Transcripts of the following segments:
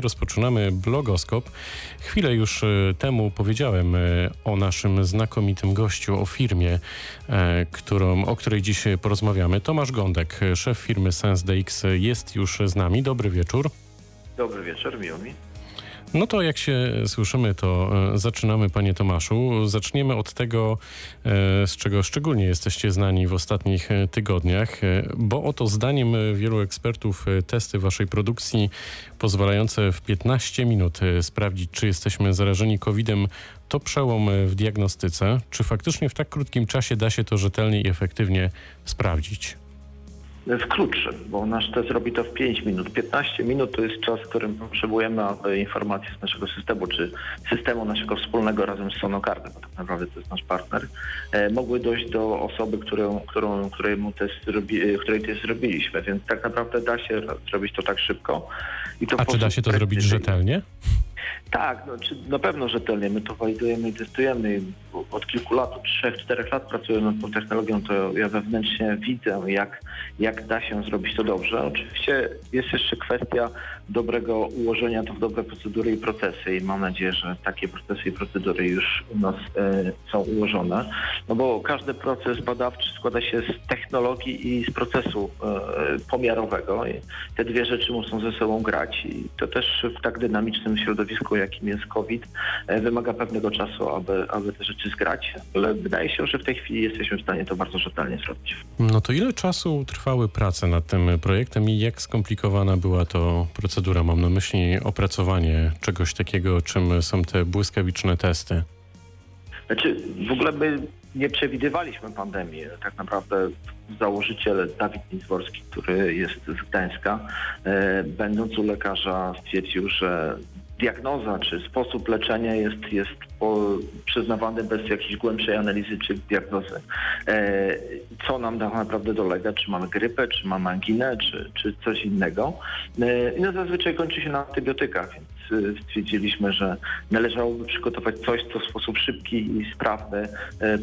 Rozpoczynamy blogoskop. Chwilę już e, temu powiedziałem e, o naszym znakomitym gościu, o firmie, e, którą, o której dziś porozmawiamy. Tomasz Gądek, szef firmy SenseDX jest już z nami. Dobry wieczór. Dobry wieczór, miło mi. No to jak się słyszymy, to e, zaczynamy, panie Tomaszu. Zaczniemy od tego, e, z czego szczególnie jesteście znani w ostatnich e, tygodniach, bo oto zdaniem wielu ekspertów testy waszej produkcji pozwalające w 15 minut sprawdzić, czy jesteśmy zarażeni COVID-em, to przełom w diagnostyce. Czy faktycznie w tak krótkim czasie da się to rzetelnie i efektywnie sprawdzić? W krótszym, bo nasz test robi to w 5 minut. 15 minut to jest czas, w którym potrzebujemy, aby informacje z naszego systemu, czy systemu naszego wspólnego razem z Sonokardem, bo tak naprawdę to jest nasz partner, e, mogły dojść do osoby, którą, którą, której, test robi, e, której test zrobiliśmy. Więc tak naprawdę da się zrobić to tak szybko. A czy da się to zrobić rzetelnie? Tak, no, czy, na pewno rzetelnie. My to walidujemy i testujemy. Od kilku lat, od trzech, czterech lat pracuję nad tą technologią, to ja wewnętrznie widzę, jak, jak da się zrobić to dobrze. Oczywiście jest jeszcze kwestia dobrego ułożenia to w dobre procedury i procesy i mam nadzieję, że takie procesy i procedury już u nas e, są ułożone. No bo każdy proces badawczy składa się z technologii i z procesu e, pomiarowego. I te dwie rzeczy muszą ze sobą grać i to też w tak dynamicznym środowisku, jakim jest COVID, e, wymaga pewnego czasu, aby, aby te rzeczy zgrać. Ale wydaje się, że w tej chwili jesteśmy w stanie to bardzo rzetelnie zrobić. No to ile czasu trwały prace nad tym projektem i jak skomplikowana była to procedura? Mam na myśli opracowanie czegoś takiego, czym są te błyskawiczne testy. Znaczy, w ogóle my nie przewidywaliśmy pandemii. Tak naprawdę założyciel Dawid Nizworski, który jest z Gdańska, e, będąc u lekarza stwierdził, że diagnoza czy sposób leczenia jest, jest przyznawany bez jakiejś głębszej analizy czy diagnozy. E, co nam tak naprawdę dolega? Czy mamy grypę, czy mamy anginę, czy, czy coś innego? E, no zazwyczaj kończy się na antybiotykach, więc e, stwierdziliśmy, że należałoby przygotować coś, co w sposób szybki i sprawny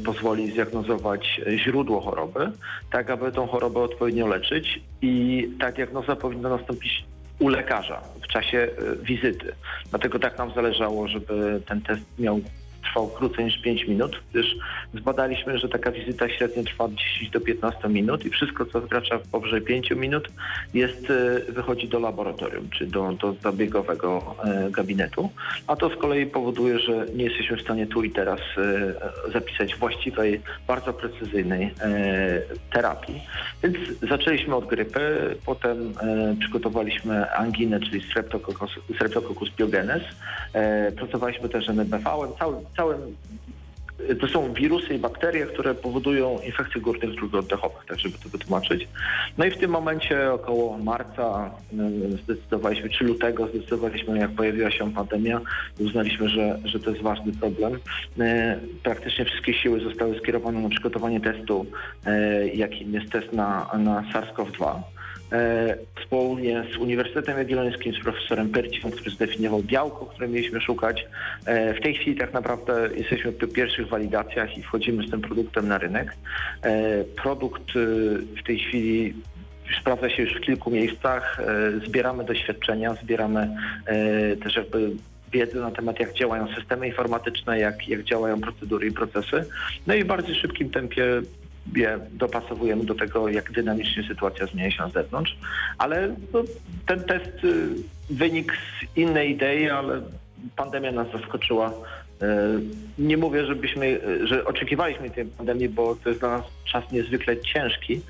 pozwoli zdiagnozować źródło choroby, tak aby tą chorobę odpowiednio leczyć i ta diagnoza powinna nastąpić u lekarza w czasie e, wizyty. Dlatego tak nam zależało, żeby ten test miał trwał krócej niż 5 minut, gdyż zbadaliśmy, że taka wizyta średnio trwa 10 do 15 minut i wszystko, co wkracza powyżej 5 minut, jest, e, wychodzi do laboratorium, czy do, do zabiegowego e, gabinetu, a to z kolei powoduje, że nie jesteśmy w stanie tu i teraz e, zapisać właściwej, bardzo precyzyjnej terapii. Więc zaczęliśmy od grypy, potem przygotowaliśmy anginę, czyli Streptococcus pyogenes, pracowaliśmy też NBV, cały, całym to są wirusy i bakterie, które powodują infekcje górnych dróg oddechowych, tak żeby to wytłumaczyć. No i w tym momencie około marca y, zdecydowaliśmy, czy lutego zdecydowaliśmy, jak pojawiła się pandemia, uznaliśmy, że, że to jest ważny problem. Y, praktycznie wszystkie siły zostały skierowane na przygotowanie testu, y, jakim jest test na, na SARS-CoV-2. E, wspólnie z Uniwersytetem Jagiellońskim, z profesorem Pyrciem, który zdefiniował białko, które mieliśmy szukać. E, w tej chwili tak naprawdę jesteśmy w pierwszych walidacjach i wchodzimy z tym produktem na rynek. E, produkt w tej chwili sprawdza się już w kilku miejscach. Zbieramy doświadczenia, zbieramy też jakby wiedzę na temat, jak działają systemy informatyczne, jak, jak działają procedury i procesy. No i w bardzo szybkim tempie je dopasowujemy do tego, jak dynamicznie sytuacja zmienia się na zewnątrz. Ale no, ten test y, wynik z innej idei, ale pandemia nas zaskoczyła. Y, nie mówię, żebyśmy, że oczekiwaliśmy tej pandemii, bo to jest dla nas czas niezwykle ciężki,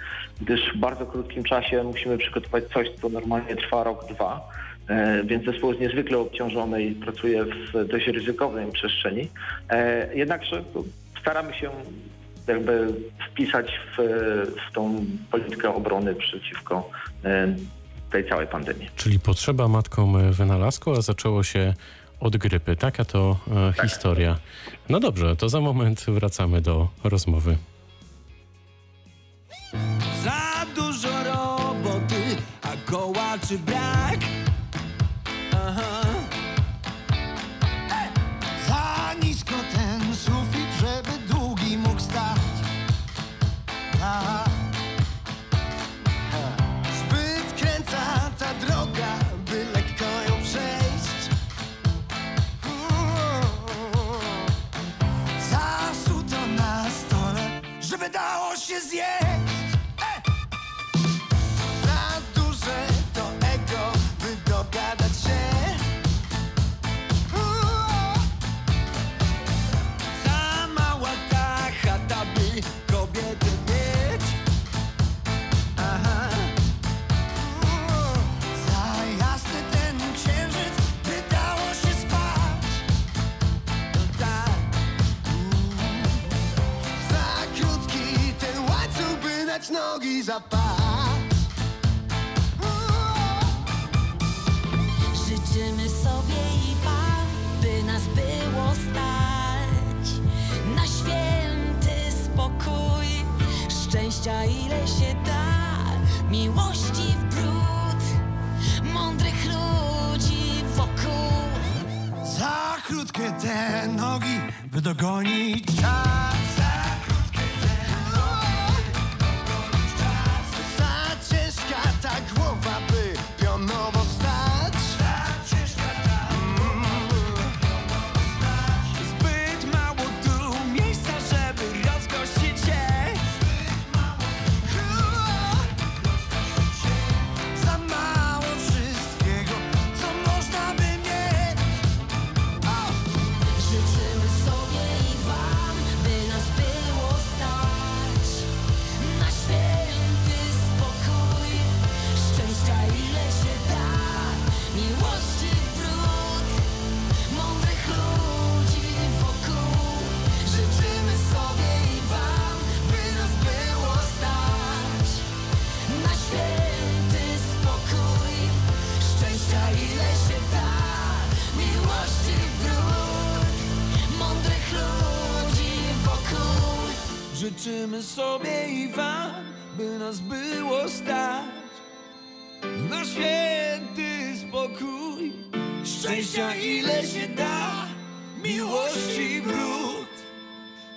gdyż w bardzo krótkim czasie musimy przygotować coś, co normalnie trwa rok, dwa. Y, więc zespół jest niezwykle obciążony i pracuje w dość ryzykownej przestrzeni. Jednakże staramy się jakby wpisać w, w tą politykę obrony przeciwko e, tej całej pandemii. Czyli potrzeba matką wynalazku, a zaczęło się od grypy. Taka to e, tak. historia. No dobrze, to za moment wracamy do rozmowy. Za dużo roboty, a kołaczy brak.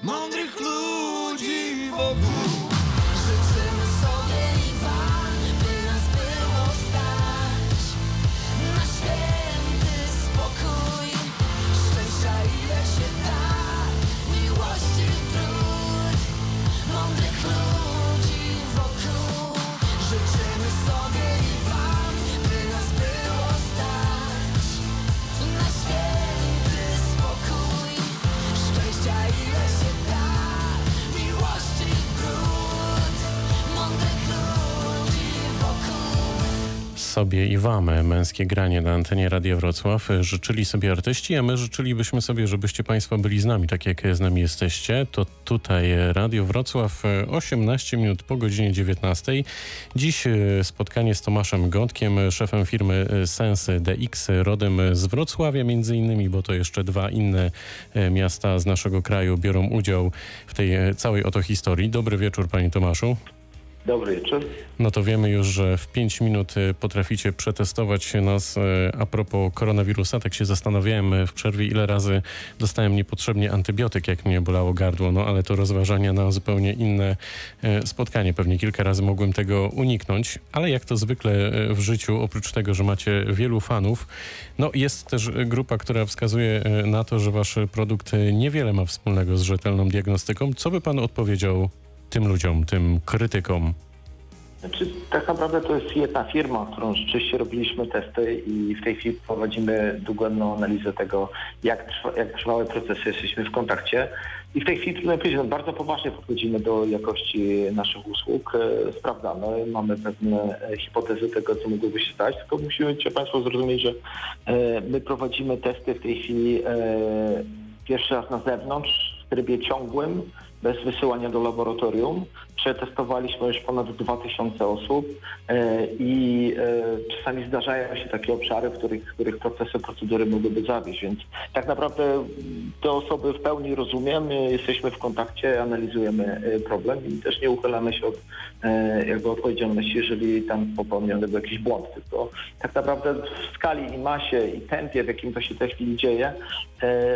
Mądrych ludzi wokół. Sobie i wam męskie granie na antenie Radia Wrocław życzyli sobie artyści, a my życzylibyśmy sobie, żebyście Państwo byli z nami, tak jak z nami jesteście. To tutaj Radio Wrocław, 18 minut po godzinie 19. Dziś e, spotkanie z Tomaszem Gątkiem, szefem firmy Sens DX, rodem z Wrocławia między innymi, bo to jeszcze dwa inne e, miasta z naszego kraju biorą udział w tej e, całej oto historii. Dobry wieczór Panie Tomaszu. Dobry wieczór. No to wiemy już, że w 5 minut y, potraficie przetestować nas y, a propos koronawirusa. Tak się zastanawiałem y, w przerwie, ile razy dostałem niepotrzebnie antybiotyk, jak mnie bolało gardło, no ale to rozważania na zupełnie inne spotkanie. Pewnie kilka razy mogłem tego uniknąć, ale jak to zwykle w życiu, oprócz tego, że macie wielu fanów, no jest też grupa, która wskazuje na to, że wasz produkt niewiele ma wspólnego z rzetelną diagnostyką. Co by pan odpowiedział tym ludziom, tym krytykom? Znaczy, tak naprawdę to jest jedna firma, którą rzeczywiście robiliśmy testy i w tej chwili prowadzimy dogłębną analizę tego, jak, trwa, jak trwały procesy, jesteśmy w kontakcie. I w tej chwili, trudno powiedzieć, no, bardzo poważnie podchodzimy do jakości naszych usług, e, sprawdzamy, mamy pewne e, hipotezy tego, co mogłoby się stać, tylko musimy Państwo zrozumieć, że e, my prowadzimy testy w tej chwili pierwszy raz na zewnątrz, w trybie ciągłym, bez wysyłania do laboratorium. Przetestowaliśmy już ponad 2000 osób e, i e, czasami zdarzają się takie obszary, w których, w których procesy, procedury mogłyby zawieść, więc tak naprawdę te osoby w pełni rozumiemy, jesteśmy w kontakcie, analizujemy e, problem i też nie uchylamy się od jakby odpowiedzialności, jeżeli tam popełniony był jakiś błąd, tylko tak naprawdę w skali i masie i tempie, w jakim to się w tej chwili dzieje,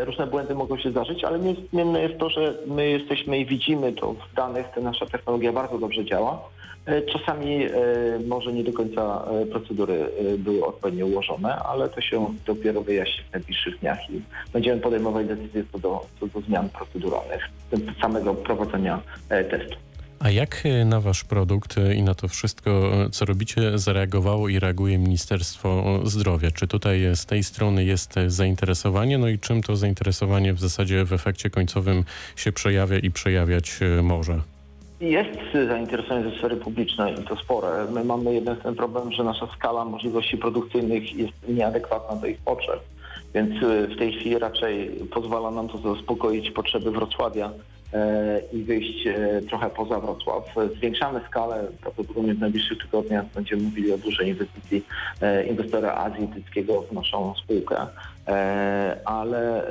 różne błędy mogą się zdarzyć, ale niezmienne jest to, że my jesteśmy i widzimy to w danych, ta nasza technologia bardzo dobrze działa. E, Czasami e, może nie do końca e, procedury były odpowiednio ułożone, ale to się dopiero wyjaśni w najbliższych dniach i będziemy podejmować decyzje co do, co do zmian proceduralnych, samego prowadzenia testu. A jak na wasz produkt i na to wszystko, co robicie, zareagowało i reaguje Ministerstwo Zdrowia? Czy tutaj z tej strony jest zainteresowanie? No i czym to zainteresowanie w zasadzie w efekcie końcowym się przejawia i przejawiać może? Jest zainteresowanie ze sfery publicznej i to spore. My mamy jeden ten problem, że nasza skala możliwości produkcyjnych jest nieadekwatna do ich potrzeb. Więc y, w tej chwili raczej pozwala nam to zaspokoić potrzeby Wrocławia e, i wyjść e, trochę poza Wrocław. Zwiększamy skalę, prawdopodobnie w najbliższych tygodniach będziemy mówili o dużej inwestycji e, inwestora azjatyckiego w naszą spółkę. Ale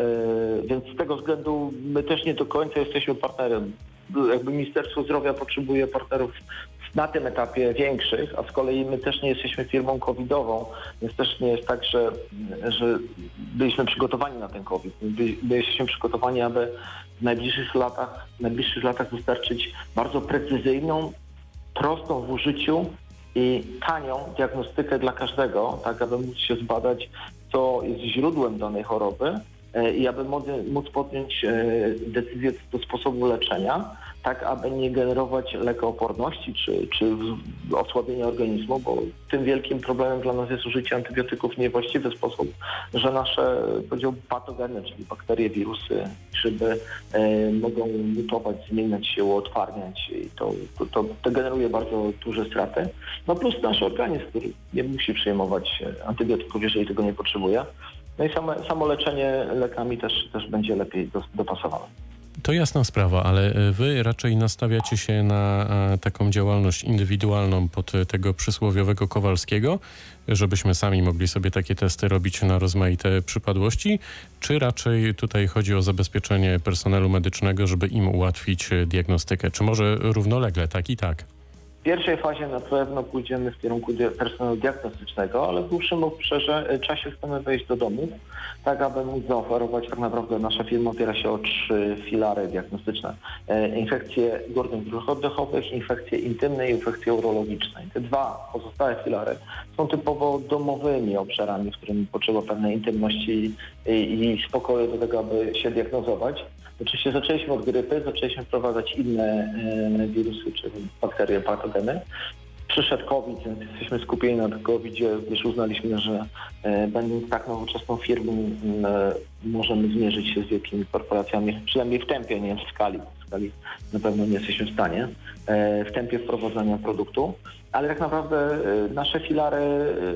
więc z tego względu my też nie do końca jesteśmy partnerem. Jakby Ministerstwo Zdrowia potrzebuje partnerów na tym etapie większych, a z kolei my też nie jesteśmy firmą covidową, więc też nie jest tak, że, że byliśmy przygotowani na ten COVID. My, my jesteśmy przygotowani, aby w najbliższych latach, w najbliższych latach dostarczyć bardzo precyzyjną, prostą w użyciu i tanią diagnostykę dla każdego, tak aby móc się zbadać, co jest źródłem danej choroby i aby móc, podjąć e, decyzję do sposobu leczenia, tak aby nie generować lekooporności czy, czy osłabienia organizmu, bo tym wielkim problemem dla nas jest użycie antybiotyków w niewłaściwy sposób, że nasze patogeny, czyli bakterie, wirusy, grzyby e, mogą mutować, zmieniać się, uotwarniać i to, to, to, to generuje bardzo duże straty. No plus nasz organizm, który nie musi przyjmować e, antybiotyków, jeżeli tego nie potrzebuje. No i same, samo leczenie lekami też, też będzie lepiej dopasowane. To jasna sprawa, ale e, wy raczej nastawiacie się na e, taką działalność indywidualną pod e, tego przysłowiowego Kowalskiego, żebyśmy sami mogli sobie takie testy robić na rozmaite przypadłości, czy raczej tutaj chodzi o zabezpieczenie personelu medycznego, żeby im ułatwić diagnostykę? Czy może równolegle, tak i tak? W pierwszej fazie na pewno pójdziemy w kierunku personelu diagnostycznego, ale w dłuższym obszarze e, czasie chcemy wejść do domów, tak aby móc zaoferować, tak naprawdę nasza firma opiera się o trzy filary diagnostyczne. E, Infekcje górnych dróg oddechowych, infekcje intymne i infekcje urologiczne. Te dwa pozostałe filary są typowo domowymi obszarami, w którym potrzeba pewnej intymności i spokoju do tego, aby się diagnozować. Oczywiście zaczęliśmy od grypy, zaczęliśmy wprowadzać inne e, wirusy czy bakterie, patogeny. Przyszedł COVID, więc jesteśmy skupieni na COVID-zie, gdyż uznaliśmy, że e, będąc tak nowoczesną firmą e, możemy zmierzyć się z wielkimi korporacjami, przynajmniej w tempie, nie w skali. W skali na pewno nie jesteśmy w stanie, w tempie wprowadzania produktu. Ale tak naprawdę nasze filary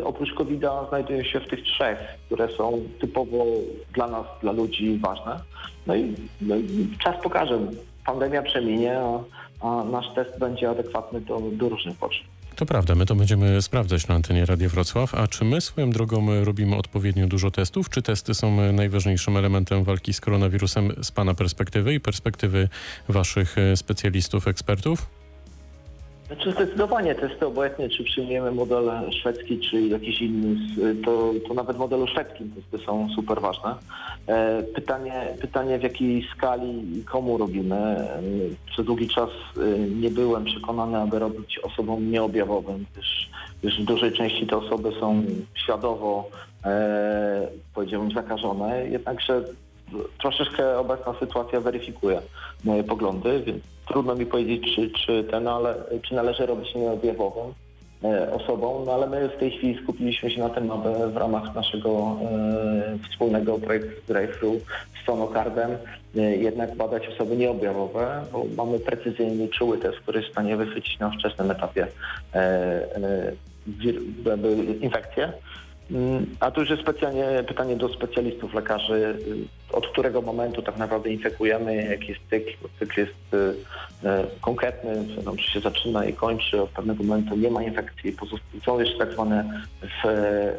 oprócz COVID-a znajdują się w tych trzech, które są typowo dla nas, dla ludzi ważne. No i, no czas pokaże. Pandemia przeminie, a, a nasz test będzie adekwatny do, do różnych potrzeb. To prawda, my to będziemy sprawdzać na antenie Radia Wrocław. A czy my swoją drogą e, robimy odpowiednio dużo testów? Czy testy są e, najważniejszym elementem walki z koronawirusem z Pana perspektywy i perspektywy Waszych e, specjalistów, ekspertów? Znaczy zdecydowanie testy obojętnie, czy przyjmiemy model szwedzki, czy jakiś inny, to, to nawet modelu szwedzkim testy są super ważne. E, Pytanie, pytanie w jakiej skali i komu robimy. Przez długi czas e, nie byłem przekonany, aby robić osobom nieobjawowym, gdyż, gdyż w dużej części te osoby są świadomo, e, powiedziałbym, zakażone, jednakże troszeczkę obecna sytuacja weryfikuje moje poglądy, więc trudno mi powiedzieć, czy, czy, ten, ale, czy należy robić nieobjawową e, osobą, no ale my w tej chwili skupiliśmy się na tym, aby w ramach naszego e, wspólnego projektu Drive-Thru z Sonokardem e, jednak badać osoby nieobjawowe, bo mamy precyzyjny, czuły test, który jest w stanie wychwycić na wczesnym etapie e, e, infekcję. Mm, A tu już jest specjalnie pytanie do specjalistów, lekarzy, y, od którego momentu tak naprawdę infekujemy, jaki jest cykl. Cykl jest y, y, konkretny, znaczy się zaczyna i kończy, od pewnego momentu nie ma infekcji. Są jeszcze tak zwane w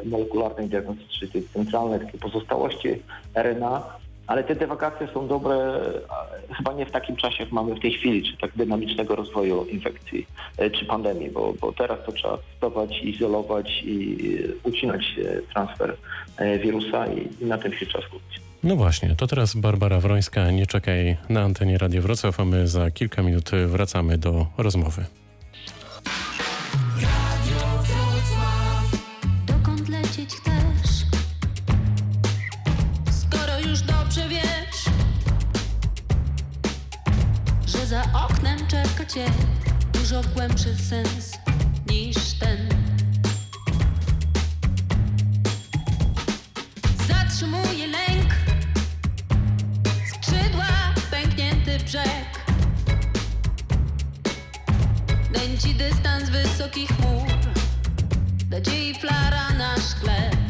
molekularnej diagnostyce, czyli tej centralnej takie pozostałości RNA, ale te dywagacje są dobre chyba nie w takim czasie, jak mamy w tej chwili, czy tak dynamicznego rozwoju infekcji e, czy pandemii, bo, bo teraz to trzeba testować, izolować i ucinać transfer e, wirusa i, na tym się trzeba skupić. No właśnie, to teraz Barbara Wrońska. Nie czekaj na antenie Radia Wrocław, a my za kilka minut wracamy do rozmowy. Głębszy sens niż ten. Zatrzymuje lęk, skrzydła, pęknięty brzeg. Dęci dystans wysokich chmur nadziei flara na szkle.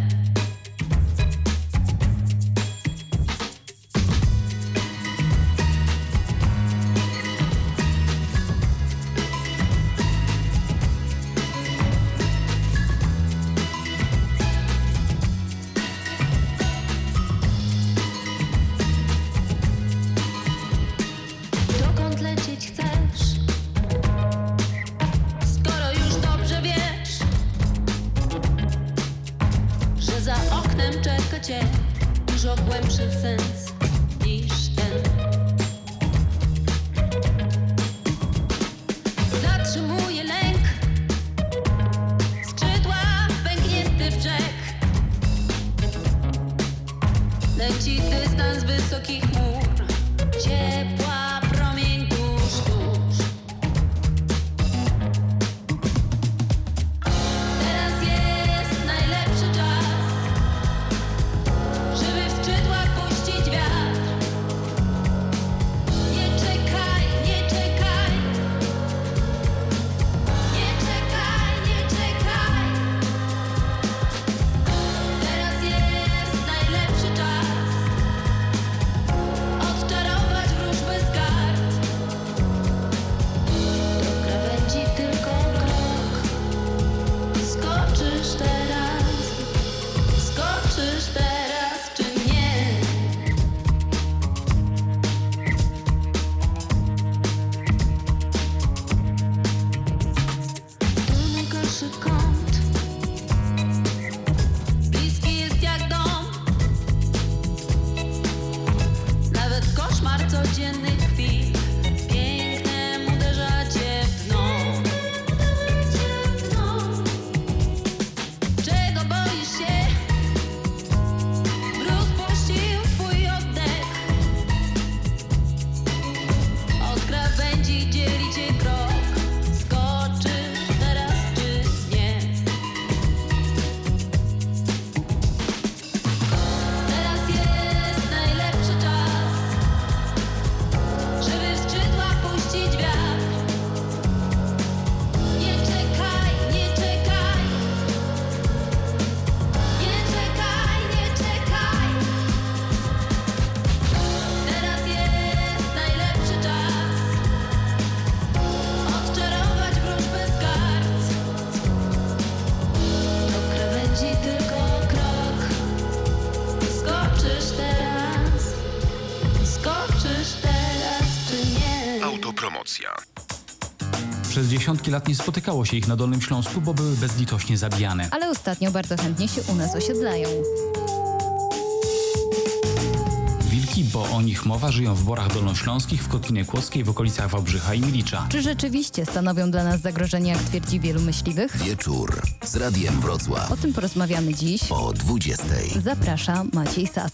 życie dużo głębszy sens. Autopromocja. Przez dziesiątki lat nie spotykało się ich na Dolnym Śląsku, bo były bezlitośnie zabijane. ale ostatnio bardzo chętnie się u nas osiedlają. Wilki, bo o nich mowa, żyją w borach dolnośląskich, w Kotlinie Kłodzkiej, w okolicach Wałbrzycha i Milicza. Czy rzeczywiście stanowią dla nas zagrożenie, jak twierdzi wielu myśliwych? Wieczór z Radiem Wrocław O tym porozmawiamy dziś. o 20. Zaprasza Maciej Sas.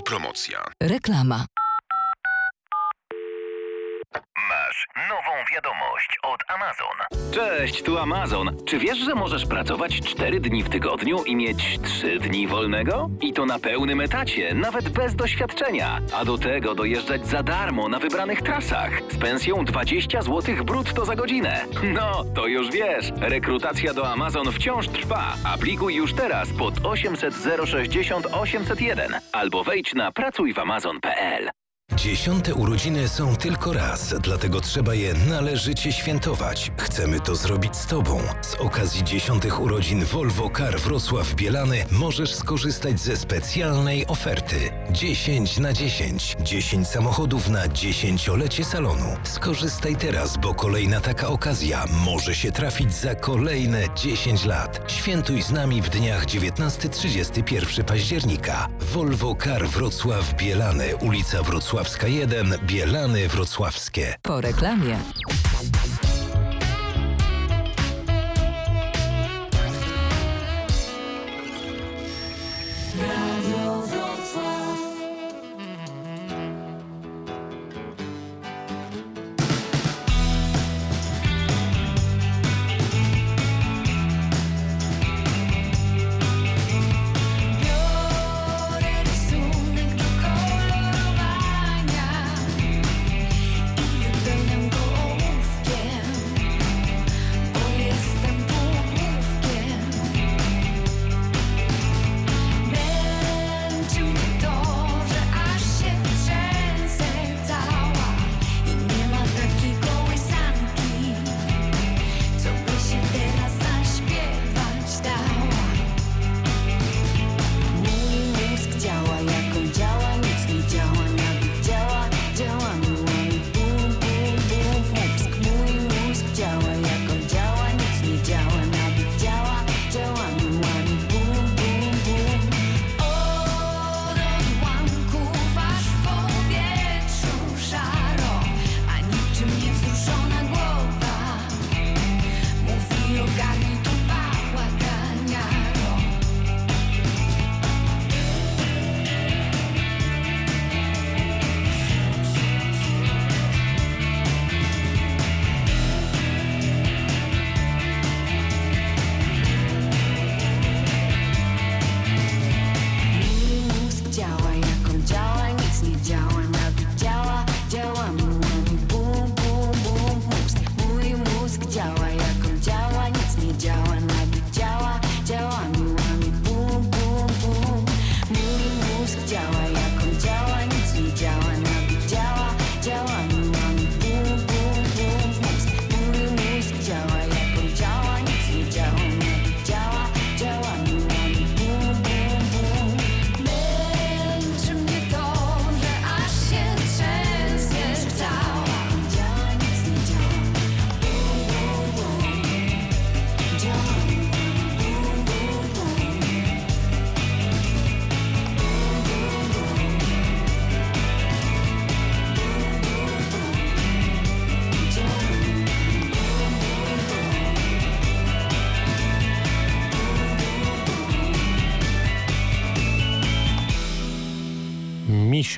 Autopromocja. Reklama. Nową wiadomość od Amazon. Cześć, tu Amazon. Czy wiesz, że możesz pracować 4 dni w tygodniu i mieć 3 dni wolnego? I to na pełnym etacie, nawet bez doświadczenia. A do tego dojeżdżać za darmo na wybranych trasach z pensją 20 zł brutto za godzinę. No, to już wiesz. Rekrutacja do Amazon wciąż trwa. Aplikuj już teraz pod 800 060 801 albo wejdź na pracujwamazon.pl. Dziesiąte urodziny są tylko raz, dlatego trzeba je należycie świętować. Chcemy to zrobić z Tobą. Z okazji dziesiątych urodzin Volvo Car Wrocław Bielany możesz skorzystać ze specjalnej oferty. 10 na 10. 10 samochodów na dziesięciolecie salonu. Skorzystaj teraz, bo kolejna taka okazja może się trafić za kolejne 10 lat. Świętuj z nami w dniach 19-31 października. Volvo Car Wrocław Bielany, ulica Wrocławska 1, Bielany Wrocławskie. Po reklamie.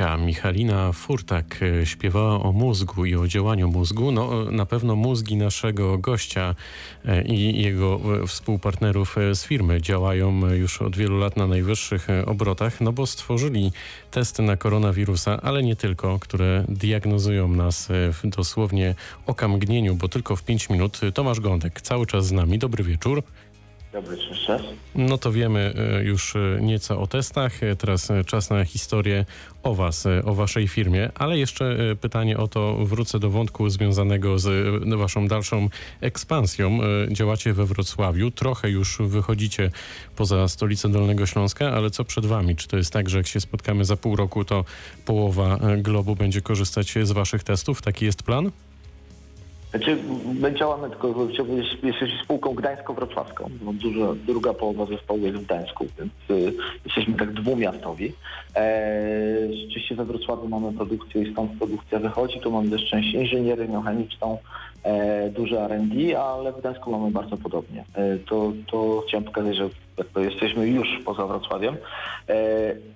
Michalina Furtak e, śpiewała o mózgu i o działaniu mózgu. No, na pewno mózgi naszego gościa e, i jego e, współpartnerów z firmy działają już od wielu lat na najwyższych obrotach, no bo stworzyli testy na koronawirusa, ale nie tylko, które diagnozują nas w dosłownie okamgnieniu, bo tylko w 5 minut. Tomasz Gądek cały czas z nami. Dobry wieczór. Dobry, cześć. No to wiemy e, już e, nieco o testach. E, Teraz czas na historię o Was, o Waszej firmie, ale jeszcze pytanie o to, wrócę do wątku związanego z Waszą dalszą ekspansją. Działacie we Wrocławiu, trochę już wychodzicie poza stolicę Dolnego Śląska, ale co przed Wami? Czy to jest tak, że jak się spotkamy za pół roku, to połowa globu będzie korzystać z Waszych testów? Taki jest plan? Znaczy, my działamy tylko, jesteśmy spółką gdańsko-wrocławską. No, duża, druga połowa zespołu jest w Gdańsku, więc y, jesteśmy tak dwumiastowi. E, rzeczywiście we Wrocławiu mamy produkcję i stąd produkcja wychodzi. Tu mamy też część inżynieryjną, chemiczną, e, duże R&D, ale w Gdańsku mamy bardzo podobnie. E, to, to chciałem pokazać, że jesteśmy już poza Wrocławiem. E,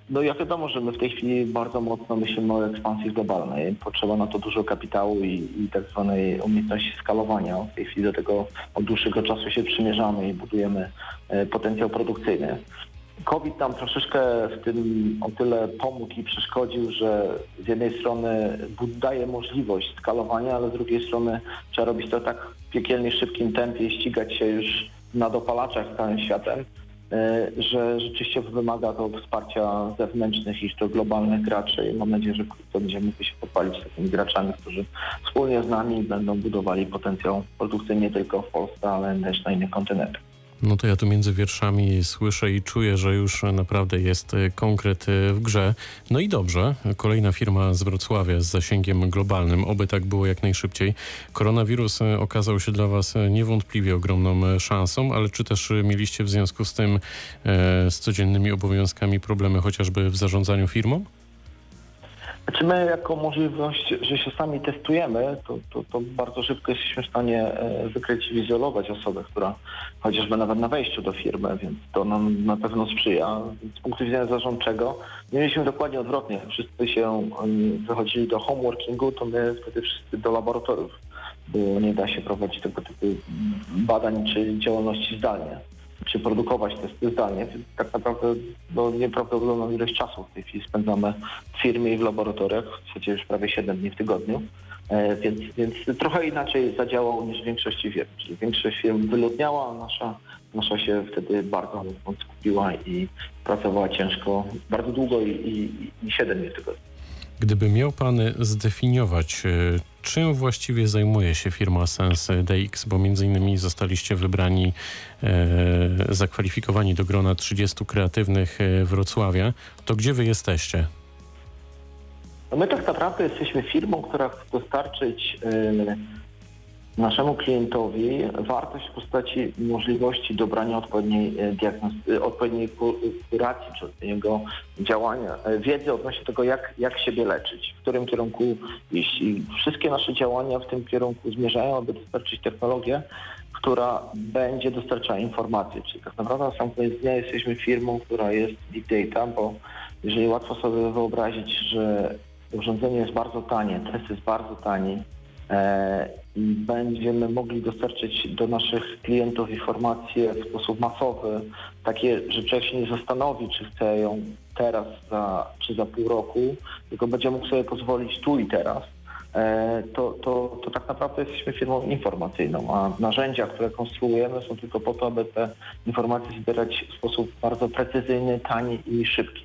no ja wiadomo, że my w tej chwili bardzo mocno myślimy o ekspansji globalnej. Potrzeba na to dużo kapitału i, i tak zwanej umiejętności skalowania. W tej chwili do tego od dłuższego czasu się przymierzamy i budujemy e, potencjał produkcyjny. COVID nam troszeczkę w tym o tyle pomógł i przeszkodził, że z jednej strony daje możliwość skalowania, ale z drugiej strony trzeba robić to tak w piekielnie szybkim tempie i ścigać się już na dopalaczach całym światem, że rzeczywiście wymaga to wsparcia zewnętrznych i to globalnych graczy i mam nadzieję, że wkrótce będziemy mogli się pochwalić takimi graczami, którzy wspólnie z nami będą budowali potencjał produkcyjny nie tylko w Polsce, ale też na innych kontynentach. No to ja tu między wierszami słyszę i czuję, że już naprawdę jest e, konkret e, w grze. No i dobrze, kolejna firma z Wrocławia z zasięgiem globalnym, oby tak było jak najszybciej. Koronawirus e, okazał się dla Was niewątpliwie ogromną szansą, ale czy też mieliście w związku z tym z codziennymi obowiązkami problemy chociażby w zarządzaniu firmą? Znaczy my jako możliwość, że się sami testujemy, to, to, to, bardzo szybko jesteśmy w stanie e, wykryć i izolować osobę, która chociażby nawet na wejściu do firmy, więc to nam na pewno sprzyja. Z punktu widzenia zarządczego mieliśmy dokładnie odwrotnie. Wszyscy się wychodzili do homeworkingu, to my wtedy wszyscy do laboratoriów, bo nie da się prowadzić tego typu badań czy działalności zdalnie czy produkować testy zdalnie. Tak naprawdę no, nieprawdopodobną ilość czasu w tej chwili spędzamy w firmie i w laboratoriach, w zasadzie już prawie 7 dni w tygodniu. E, więc, więc trochę inaczej zadziałał niż w większości firm. Czyli większość firm wyludniała, a nasza, nasza się wtedy bardzo skupiła i pracowała ciężko, bardzo długo i, i, i 7 dni w tygodniu. Gdyby miał Pan zdefiniować, e, czym właściwie zajmuje się firma Sense DX, bo między innymi zostaliście wybrani, e, zakwalifikowani do grona 30 kreatywnych e, Wrocławia, to gdzie Wy jesteście? No my tak naprawdę jesteśmy firmą, która chce dostarczyć naszemu klientowi wartość w postaci możliwości dobrania odpowiedniej, e, e, odpowiedniej kuracji czy odpowiedniego działania, e, wiedzy odnośnie tego, jak, jak siebie leczyć, w którym kierunku iść. I wszystkie nasze działania w tym kierunku zmierzają, aby dostarczyć technologię, która będzie dostarczała informacji. Czyli tak naprawdę na sam koniec dnia jesteśmy firmą, która jest big data, bo jeżeli łatwo sobie wyobrazić, że urządzenie jest bardzo tanie, test jest bardzo tani, E, będziemy mogli dostarczyć do naszych klientów informacje w sposób masowy, takie, że człowiek się nie zastanowi, czy chce ją teraz za, czy za pół roku, tylko będzie mógł sobie pozwolić tu i teraz, e, to, to, to tak naprawdę jesteśmy firmą informacyjną, a narzędzia, które konstruujemy są tylko po to, aby te informacje zbierać w sposób bardzo precyzyjny, tani i szybki.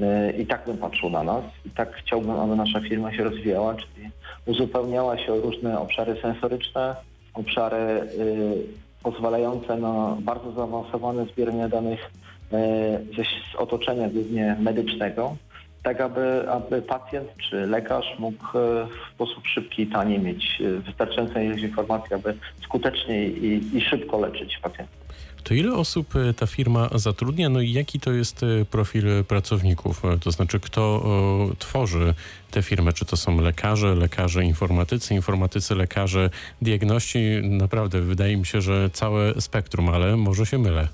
E, I tak bym patrzył na nas i tak chciałbym, aby nasza firma się rozwijała, czyli uzupełniała się o różne obszary sensoryczne, obszary y, pozwalające na bardzo zaawansowane zbieranie danych y, z otoczenia, głównie medycznego, tak aby, aby pacjent czy lekarz mógł y, w sposób szybki i tani mieć wystarczającą ilość informacji, aby skutecznie i, i szybko leczyć pacjentów. To ile osób e, ta firma zatrudnia, no i jaki to jest e, profil pracowników? E, to znaczy, kto tworzy te firmy? Czy to są lekarze, lekarze informatycy, informatycy, lekarze diagności? Naprawdę wydaje mi się, że całe spektrum, ale może się mylę.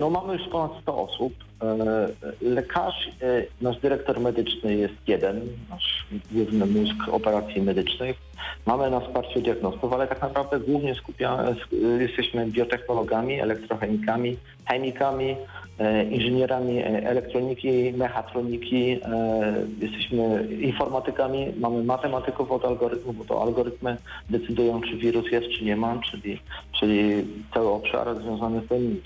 No mamy już ponad 100 osób. E, Lekarz, e, nasz dyrektor medyczny jest jeden, nasz główny mózg operacji medycznych. Mamy na wsparciu diagnostów, ale tak naprawdę głównie skupiamy, sk- jesteśmy biotechnologami, elektrochemikami, chemikami, e, inżynierami elektroniki, mechatroniki, jesteśmy informatykami, mamy matematyków od algorytmów, bo to algorytmy decydują, czy wirus jest, czy nie ma, czyli, czyli cały obszar związany z tym,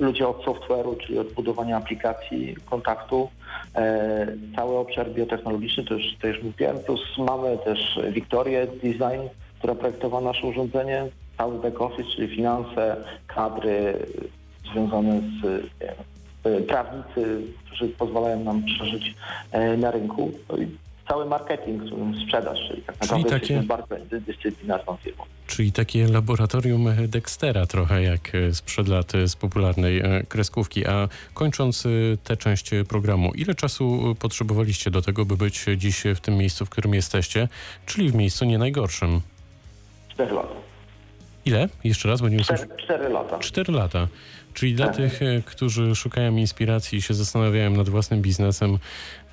ludzie od software'u, czyli od budowania aplikacji, kontaktu, e, cały obszar biotechnologiczny, to już, to już mówiłem, plus mamy też Wiktorię Design, która projektowała nasze urządzenie, cały back office, czyli finanse, kadry związane z wiem, prawnicy, którzy pozwalają nam przeżyć e, na rynku. Cały marketing, sprzedaż, czyli tak Czyli naprawdę takie- jesteśmy bardzo dyscyplinarną firmą. Czyli takie laboratorium Dextera trochę jak e, sprzed lat e, z popularnej e, kreskówki. A kończąc tę część programu, ile czasu potrzebowaliście do tego, by być dziś w tym miejscu, w którym jesteście, czyli w miejscu nie najgorszym? Cztery lata. Ile? Jeszcze raz. Cztery, cztery lata. Cztery lata. Czyli dla Tak. tych, e, którzy szukają inspiracji i się zastanawiają nad własnym biznesem,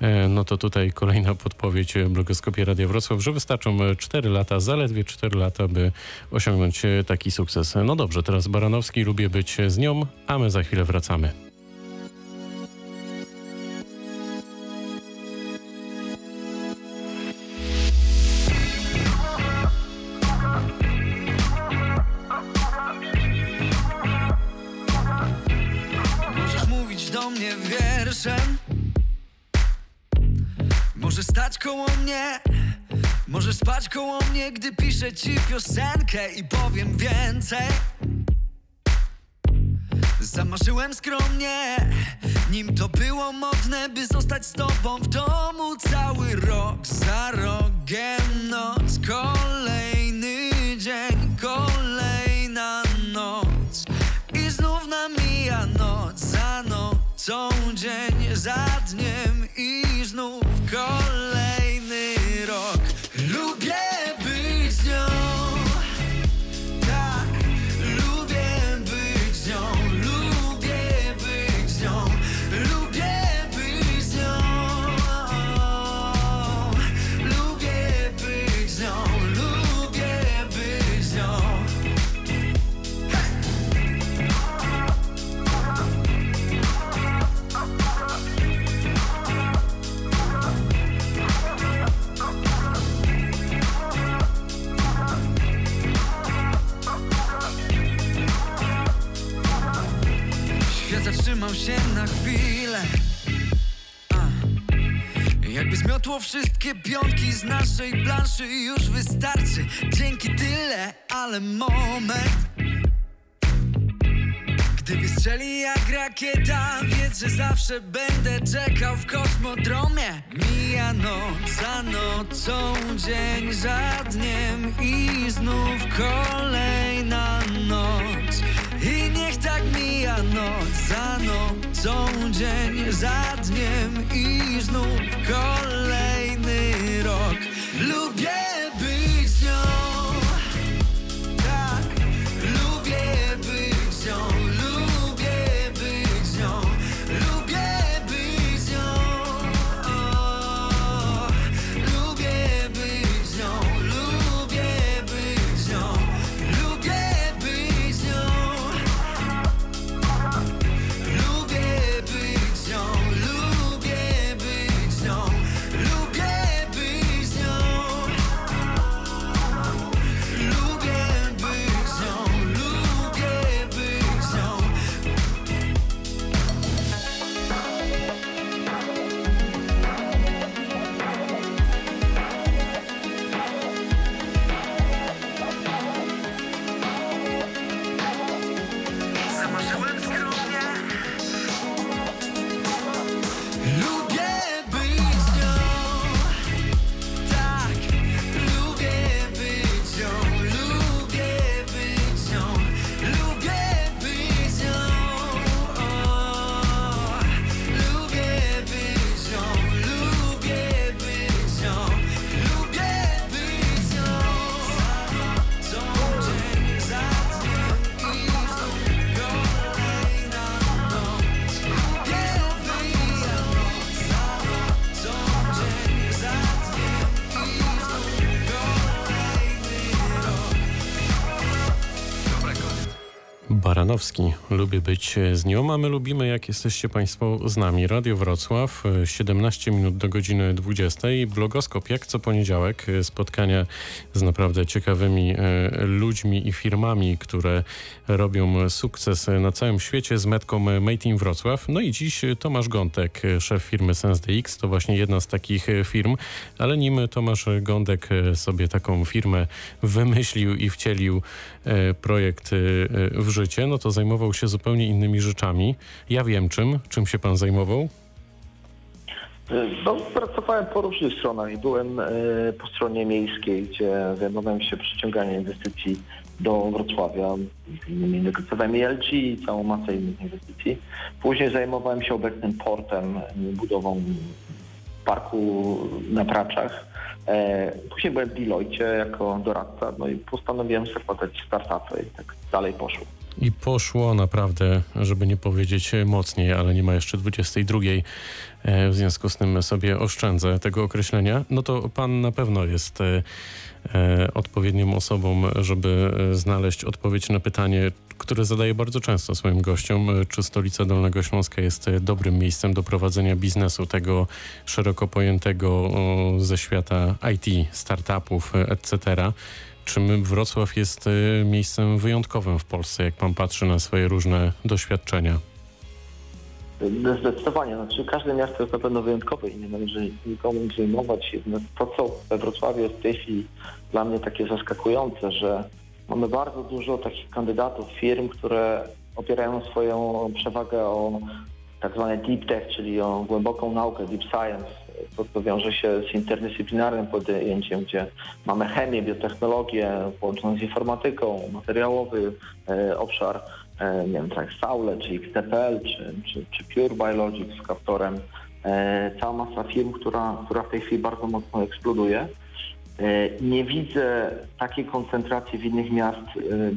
e, no to tutaj kolejna podpowiedź e, blogoskopie Radia Wrocław, że wystarczą e, cztery lata, zaledwie cztery lata, by osiągnąć taki sukces. No dobrze, teraz Baranowski, lubię być z nią, a my za chwilę wracamy. Do mnie wierszem. Możesz stać koło mnie Możesz spać koło mnie, gdy piszę ci piosenkę I powiem więcej. Zamarzyłem skromnie Nim to było modne, by zostać z tobą w domu Cały rok za rogiem. Noc Kolejny dzień, kolejna nocą Dzień za dniem Świat zatrzymał się na chwilę. Jakby zmiotło wszystkie piątki z naszej planszy Już wystarczy, dzięki tyle, ale moment. Gdy wystrzeli jak rakieta Wiedz, że zawsze będę czekał w kosmodromie. Mija noc za nocą, dzień za dniem I znów niech tak mija noc za nocą, dzień za dniem I znów kolejny rok. Lubię Lubię być z nią, a my lubimy, jak jesteście Państwo z nami. Radio Wrocław, 17 minut do godziny 20. Blogoskop, jak co poniedziałek, spotkania z naprawdę ciekawymi e, ludźmi i firmami, które robią sukces na całym świecie z metką Made in Wrocław. No i dziś Tomasz Gątek, szef firmy SenseDX, to właśnie jedna z takich firm, ale nim Tomasz Gądek sobie taką firmę wymyślił i wcielił e, projekt e, w życie, no to zajmował się zupełnie innymi rzeczami. Ja wiem czym. Czym się pan zajmował? No, pracowałem po różnych stronach i byłem e, po stronie miejskiej, gdzie zajmowałem się przyciąganiem inwestycji do Wrocławia. Innymi negocjowałem LG i całą masę innych inwestycji. Później zajmowałem się obecnym portem, budową parku na Praczach. E, Później byłem w Deloitte jako doradca, no i postanowiłem zakładać startupy i tak dalej poszło. I poszło naprawdę, żeby nie powiedzieć mocniej, ale nie ma jeszcze 22. e, W związku z tym sobie oszczędzę tego określenia. No to pan na pewno jest e, e, odpowiednią osobą, żeby znaleźć odpowiedź na pytanie, które zadaję bardzo często swoim gościom, czy stolica Dolnego Śląska jest dobrym miejscem do prowadzenia biznesu, tego szeroko pojętego ze świata IT, startupów, etc. Czy my- Wrocław jest e, miejscem wyjątkowym w Polsce, jak pan patrzy na swoje różne doświadczenia? Zdecydowanie, znaczy każde miasto jest na pewno wyjątkowe i nie należy nikomu zajmować. Jednak to, co we Wrocławiu jest w tej chwili dla mnie takie zaskakujące, że mamy bardzo dużo takich kandydatów, firm, które opierają swoją przewagę o tak zwane deep tech, czyli o głęboką naukę, deep science, to, co wiąże się z interdyscyplinarnym podjęciem, gdzie mamy chemię, biotechnologię połączoną z informatyką, materiałowy e, obszar, e, nie wiem, tak Saule, czy XTPL, czy, czy, czy Pure Biologics z Captorem. E, cała masa firm, która, która w tej chwili bardzo mocno eksploduje. Nie widzę takiej koncentracji w innych miast,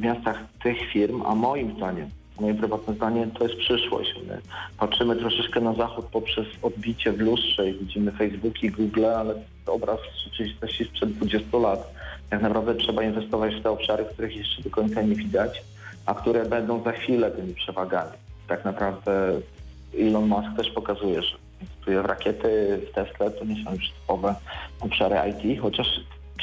miastach tych firm, a moim zdaniem, moje prywatne zdanie, to jest przyszłość. My patrzymy troszeczkę na zachód poprzez odbicie w lustrze i widzimy Facebooki, Google, ale obraz rzeczywistości sprzed 20 lat. Tak naprawdę trzeba inwestować w te obszary, których jeszcze do końca nie widać, a które będą za chwilę tymi przewagami. Tak naprawdę Elon Musk też pokazuje, że inwestuje w rakiety, w Tesla, to nie są już typowe obszary IT, chociaż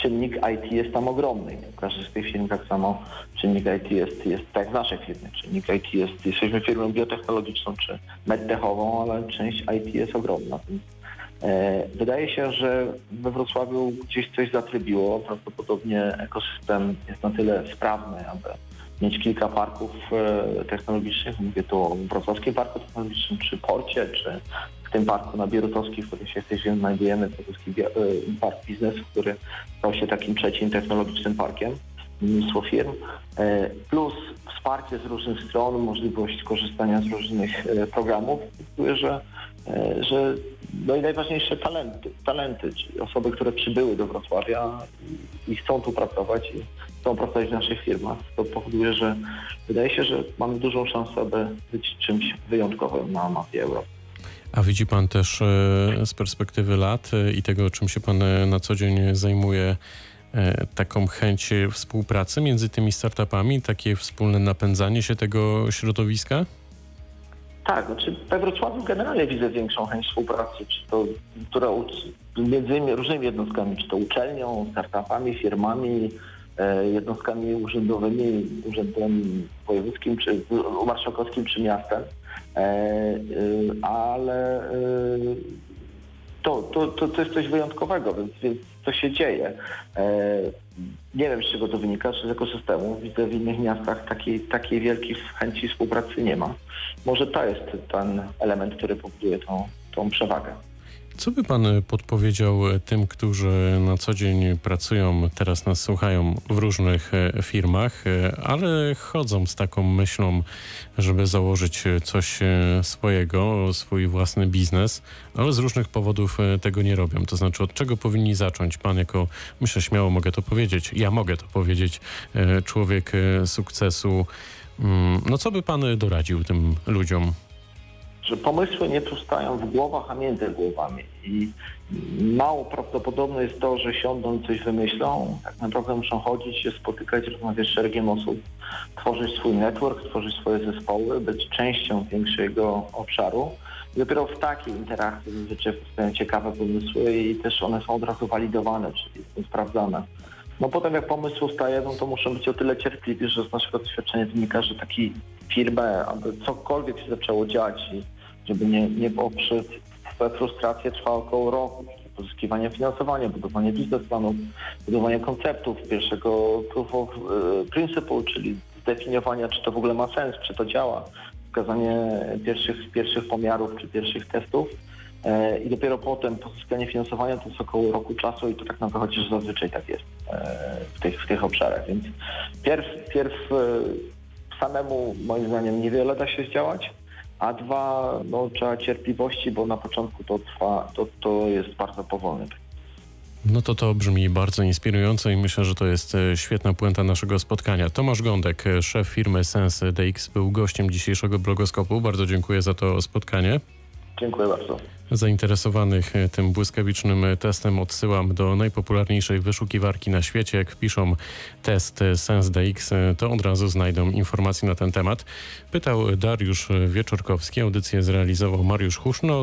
czynnik IT jest tam ogromny. W każdej z firm tak samo czynnik IT jest, jest tak w naszej firmie. Czynnik IT jest, jesteśmy firmą biotechnologiczną czy medtechową, ale część IT jest ogromna. E, Wydaje się, że we Wrocławiu gdzieś coś zatrybiło. Prawdopodobnie ekosystem jest na tyle sprawny, aby mieć kilka parków e, technologicznych. Mówię tu o Wrocławskim Parku Technologicznym, czy Porcie, czy w tym parku na Bierutowskiej, w którym się chwili znajdujemy, Bia- e, Park Biznesu, który stał się takim trzecim technologicznym parkiem. Mnóstwo firm. E, Plus wsparcie z różnych stron, możliwość korzystania z różnych e, programów, że, że no i najważniejsze talenty, talenty, czyli osoby, które przybyły do Wrocławia i, i chcą tu pracować i chcą pracować w naszych firmach. To powoduje, że wydaje się, że mamy dużą szansę, aby być czymś wyjątkowym na mapie Europy. A widzi pan też e, z perspektywy lat e, i tego, czym się pan e, na co dzień zajmuje, taką chęć współpracy między tymi startupami, takie wspólne napędzanie się tego środowiska? Tak, znaczy we Wrocławiu generalnie widzę większą chęć współpracy, czy to, która między różnymi jednostkami, czy to uczelnią, startupami, firmami, jednostkami urzędowymi, urzędem wojewódzkim, czy marszałkowskim, czy miastem. E, e, ale e, to, to, to, to jest coś wyjątkowego, więc, więc to się dzieje. Nie wiem, z czego to wynika, czy z ekosystemu. Widzę w innych miastach takiej, takiej wielkiej chęci współpracy nie ma. Może to jest ten element, który powoduje tą, tą przewagę. Co by pan e, podpowiedział e, tym, którzy na co dzień pracują, teraz nas słuchają w różnych e, firmach, ale chodzą z taką myślą, żeby założyć coś swojego, swój własny biznes, ale z różnych powodów tego nie robią. To znaczy, od czego powinni zacząć? Pan jako, myślę, śmiało mogę to powiedzieć, ja mogę to powiedzieć, człowiek sukcesu. Mm, No co by pan doradził tym ludziom? Że pomysły nie powstają w głowach, a między głowami. I mało prawdopodobne jest to, że siądą coś wymyślą. Tak naprawdę muszą chodzić, się spotykać, rozmawiać z szeregiem osób, tworzyć swój network, tworzyć swoje zespoły, być częścią większego obszaru. I dopiero w takiej interakcji zazwyczaj powstają ciekawe pomysły i też one są od razu walidowane, czyli są sprawdzane. No potem jak pomysł ustaje, no to muszą być o tyle cierpliwi, że z naszego doświadczenia wynika, że taki firmę, aby cokolwiek się zaczęło dziać i żeby nie, nie było przy we frustrację trwa około roku. Pozyskiwanie finansowania, budowanie biznesplanów, budowanie konceptów, pierwszego proof of e, principle, czyli zdefiniowania, czy to w ogóle ma sens, czy to działa, wskazanie pierwszych, pierwszych pomiarów, czy pierwszych testów. E, I dopiero potem pozyskanie finansowania to jest około roku czasu i to tak naprawdę chociaż zazwyczaj tak jest e, w tych, w tych obszarach. Więc pierw, pierw samemu moim zdaniem niewiele da się zdziałać, a dwa, no, trzeba cierpliwości, bo na początku to trwa, to, to jest bardzo powolne. No to to brzmi bardzo inspirująco i myślę, że to jest e, świetna puenta naszego spotkania. Tomasz Gądek, e, szef firmy Sense DX, był gościem dzisiejszego blogoskopu. Bardzo dziękuję za to spotkanie. Dziękuję bardzo. Zainteresowanych e, tym błyskawicznym e, testem odsyłam do najpopularniejszej wyszukiwarki na świecie. Jak wpiszą test e, SenseDX, to od razu znajdą informacje na ten temat. Pytał Dariusz Wieczorkowski, audycję zrealizował Mariusz Huszno.